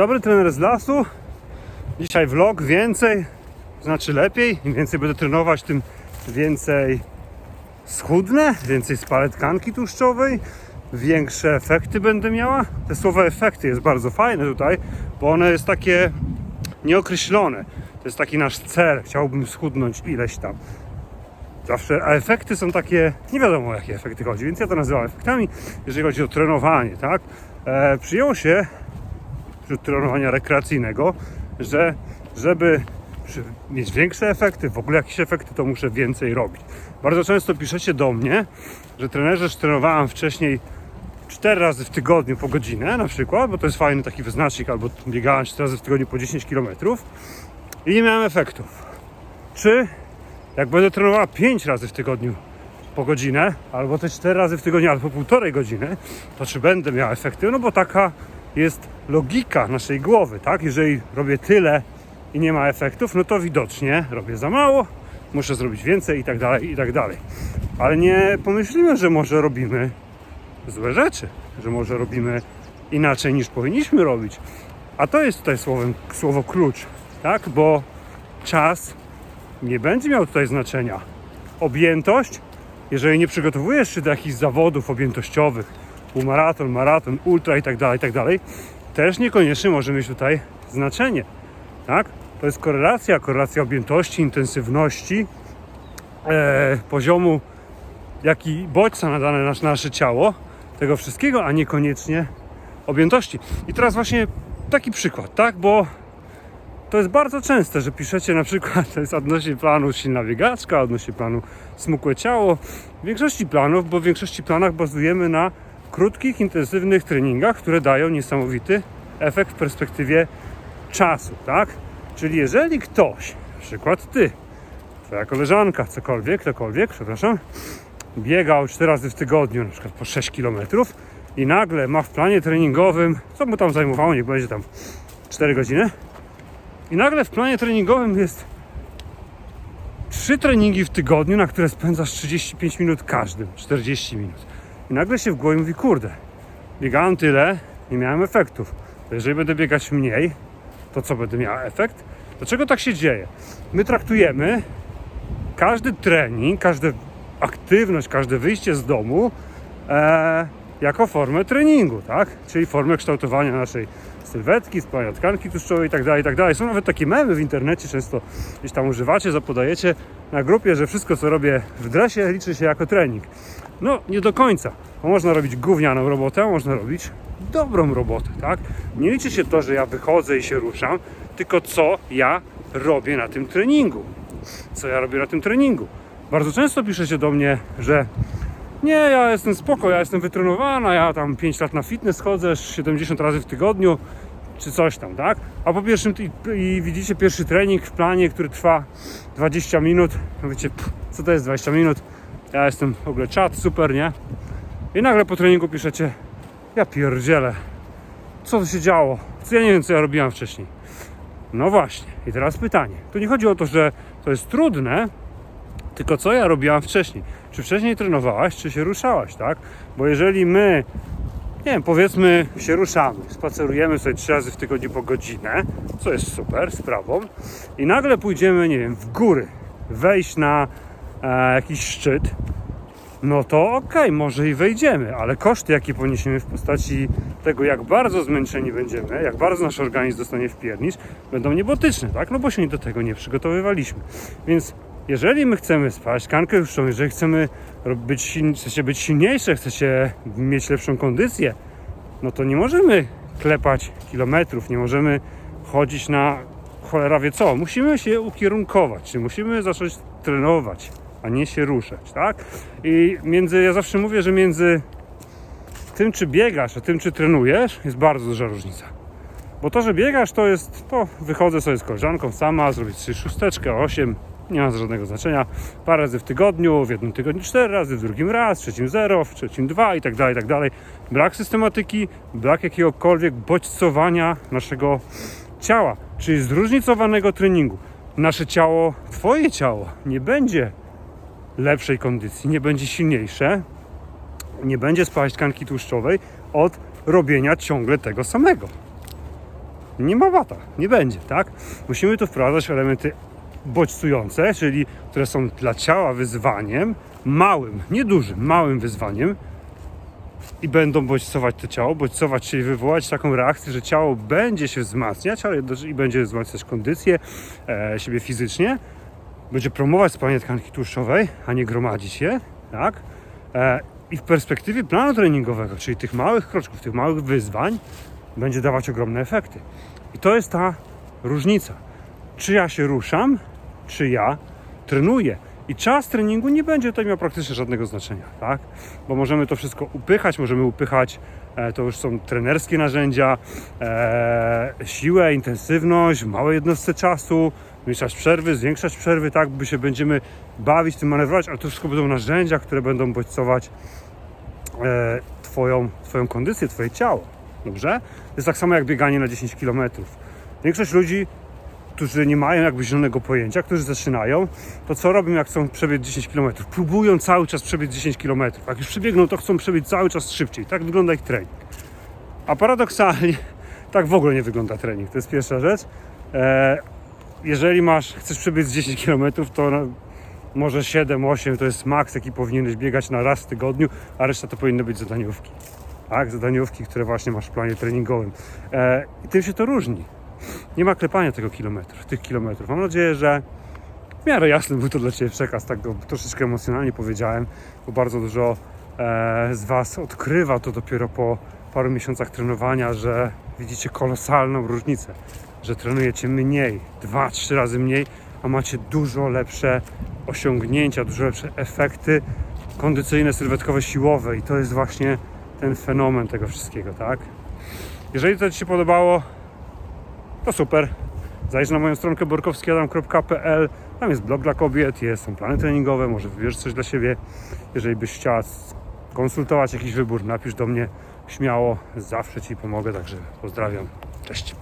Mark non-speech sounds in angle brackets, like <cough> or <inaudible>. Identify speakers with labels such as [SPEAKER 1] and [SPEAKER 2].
[SPEAKER 1] Dobry trener z lasu. Dzisiaj vlog więcej, znaczy lepiej. Im więcej będę trenować, tym więcej schudnę, więcej spalę tkanki tłuszczowej, większe efekty będę miała. Te słowo efekty jest bardzo fajne tutaj, bo one jest takie nieokreślone. To jest taki nasz cel. Chciałbym schudnąć ileś tam. Zawsze, a efekty są takie, nie wiadomo o jakie efekty chodzi, więc ja to nazywam efektami, jeżeli chodzi o trenowanie, tak? E, przyjęło się wśród trenowania rekreacyjnego, że żeby mieć większe efekty, w ogóle jakieś efekty, to muszę więcej robić. Bardzo często piszecie do mnie, że trenerze, trenowałem wcześniej 4 razy w tygodniu po godzinę na przykład, bo to jest fajny taki wyznacznik, albo biegałem 4 razy w tygodniu po 10 km i nie miałem efektów. Czy jak będę trenowała 5 razy w tygodniu po godzinę, albo te 4 razy w tygodniu, albo półtorej godziny, to czy będę miała efekty? No bo taka jest logika naszej głowy, tak? Jeżeli robię tyle i nie ma efektów, no to widocznie robię za mało, muszę zrobić więcej i tak dalej, i tak dalej. Ale nie pomyślimy, że może robimy złe rzeczy, że może robimy inaczej niż powinniśmy robić. A to jest tutaj słowem, słowo klucz, tak? Bo czas nie będzie miał tutaj znaczenia. Objętość, jeżeli nie przygotowujesz się do jakichś zawodów objętościowych, półmaraton, maraton, ultra i tak dalej, i tak dalej, też niekoniecznie może mieć tutaj znaczenie. Tak? To jest korelacja, korelacja objętości, intensywności, e, poziomu, jaki bodźca nadane na nasze ciało, tego wszystkiego, a niekoniecznie objętości. I teraz właśnie taki przykład, tak? Bo to jest bardzo częste, że piszecie na przykład, to jest odnośnie planu silna biegaczka, odnośnie planu smukłe ciało. W większości planów, bo w większości planach bazujemy na krótkich, intensywnych treningach, które dają niesamowity efekt w perspektywie czasu, tak? Czyli jeżeli ktoś, na przykład ty, twoja koleżanka, cokolwiek, ktokolwiek, przepraszam, biegał 4 razy w tygodniu, na przykład po 6 km i nagle ma w planie treningowym, co mu tam zajmowało, niech będzie tam 4 godziny, i nagle w planie treningowym jest trzy treningi w tygodniu, na które spędzasz 35 minut każdym, 40 minut. I nagle się w głowie mówi, kurde, biegałem tyle, nie miałem efektów. To jeżeli będę biegać mniej, to co będę miał efekt? Dlaczego tak się dzieje? My traktujemy każdy trening, każda aktywność, każde wyjście z domu e, jako formę treningu, tak? Czyli formę kształtowania naszej sylwetki, spalania tkanki tłuszczowej tak tak dalej. Są nawet takie memy w internecie, często gdzieś tam używacie, zapodajecie na grupie, że wszystko co robię w dresie liczy się jako trening. No, nie do końca. Bo można robić gównianą robotę, można robić dobrą robotę, tak? Nie liczy się to, że ja wychodzę i się ruszam, tylko co ja robię na tym treningu. Co ja robię na tym treningu. Bardzo często piszecie do mnie, że nie, ja jestem spoko, ja jestem wytrenowana, ja tam 5 lat na fitness chodzę, 70 razy w tygodniu, czy coś tam, tak? A po pierwszym, i, i widzicie pierwszy trening w planie, który trwa 20 minut, mówicie, pff, co to jest 20 minut? Ja jestem w ogóle czat, super, nie? I nagle po treningu piszecie, ja pierdzielę, co to się działo? Co ja nie wiem, co ja robiłam wcześniej. No właśnie, i teraz pytanie. Tu nie chodzi o to, że to jest trudne, tylko co ja robiłam wcześniej? Czy wcześniej trenowałaś, czy się ruszałaś, tak? Bo jeżeli my, nie wiem, powiedzmy się ruszamy, spacerujemy sobie trzy razy w tygodniu po godzinę, co jest super sprawą, i nagle pójdziemy, nie wiem, w góry, wejść na e, jakiś szczyt, no to okej, może i wejdziemy, ale koszty, jakie poniesiemy w postaci tego, jak bardzo zmęczeni będziemy, jak bardzo nasz organizm dostanie w piernicz, będą niebotyczne, tak? No bo się do tego nie przygotowywaliśmy. Więc jeżeli my chcemy spać tkankę tłuszczową, jeżeli chcemy być, chcecie być silniejsze, chcecie mieć lepszą kondycję, no to nie możemy klepać kilometrów, nie możemy chodzić na cholera wie co. Musimy się ukierunkować, czyli musimy zacząć trenować, a nie się ruszać, tak? I między, ja zawsze mówię, że między tym, czy biegasz, a tym, czy trenujesz, jest bardzo duża różnica. Bo to, że biegasz, to jest, to wychodzę sobie z koleżanką sama, zrobić trzy szósteczkę, osiem, nie ma żadnego znaczenia. Parę razy w tygodniu, w jednym tygodniu cztery razy, w drugim raz, w trzecim zero, w trzecim dwa i tak dalej, i tak dalej. Brak systematyki, brak jakiegokolwiek bodźcowania naszego ciała, czyli zróżnicowanego treningu. Nasze ciało, twoje ciało nie będzie lepszej kondycji, nie będzie silniejsze, nie będzie spalać tkanki tłuszczowej od robienia ciągle tego samego. Nie ma wata, nie będzie, tak? Musimy tu wprowadzać elementy bodźcujące, czyli które są dla ciała wyzwaniem, małym, nie dużym, małym wyzwaniem i będą bodźcować to ciało, bodźcować, czyli wywołać taką reakcję, że ciało będzie się wzmacniać, ale i będzie wzmacniać kondycję e, siebie fizycznie, będzie promować spalanie tkanki tłuszczowej, a nie gromadzić je, tak? E, I w perspektywie planu treningowego, czyli tych małych kroczków, tych małych wyzwań, będzie dawać ogromne efekty. I to jest ta różnica. Czy ja się ruszam, czy ja trenuję. I czas treningu nie będzie tutaj miał praktycznie żadnego znaczenia, tak? Bo możemy to wszystko upychać, możemy upychać, e, to już są trenerskie narzędzia, e, siłę, intensywność, w małej jednostce czasu, zmniejszać przerwy, zwiększać przerwy, tak, by się będziemy bawić, tym manewrować, ale to wszystko będą narzędzia, które będą bodźcować e, twoją, twoją kondycję, Twoje ciało. Dobrze? To jest tak samo jak bieganie na 10 km. Większość ludzi, którzy nie mają jakby zielonego pojęcia, którzy zaczynają, to co robią, jak chcą przebiec 10 km? Próbują cały czas przebiec 10 km. Jak już przebiegną, to chcą przebiec cały czas szybciej. Tak wygląda ich trening. A paradoksalnie, <laughs> tak w ogóle nie wygląda trening. To jest pierwsza rzecz. E, jeżeli masz, chcesz przebiec 10 km, to może 7-8 to jest maks, jaki powinieneś biegać na raz w tygodniu, a reszta to powinny być zadaniówki. Tak, zadaniówki, które właśnie masz w planie treningowym. E, I tym się to różni. Nie ma klepania tego kilometrów, tych kilometrów. Mam nadzieję, że w miarę jasny był to dla Ciebie przekaz, tak go troszeczkę emocjonalnie powiedziałem, bo bardzo dużo e, z Was odkrywa to dopiero po paru miesiącach trenowania, że widzicie kolosalną różnicę, że trenujecie mniej, dwa, trzy razy mniej, a macie dużo lepsze osiągnięcia, dużo lepsze efekty kondycyjne, sylwetkowe, siłowe i to jest właśnie ten fenomen tego wszystkiego, tak? Jeżeli to Ci się podobało, to super. Zajdź na moją stronkę borkowskiadam.pl Tam jest blog dla kobiet, jest, są plany treningowe, może wybierz coś dla siebie. Jeżeli byś chciała konsultować jakiś wybór, napisz do mnie śmiało, zawsze Ci pomogę, także pozdrawiam, cześć.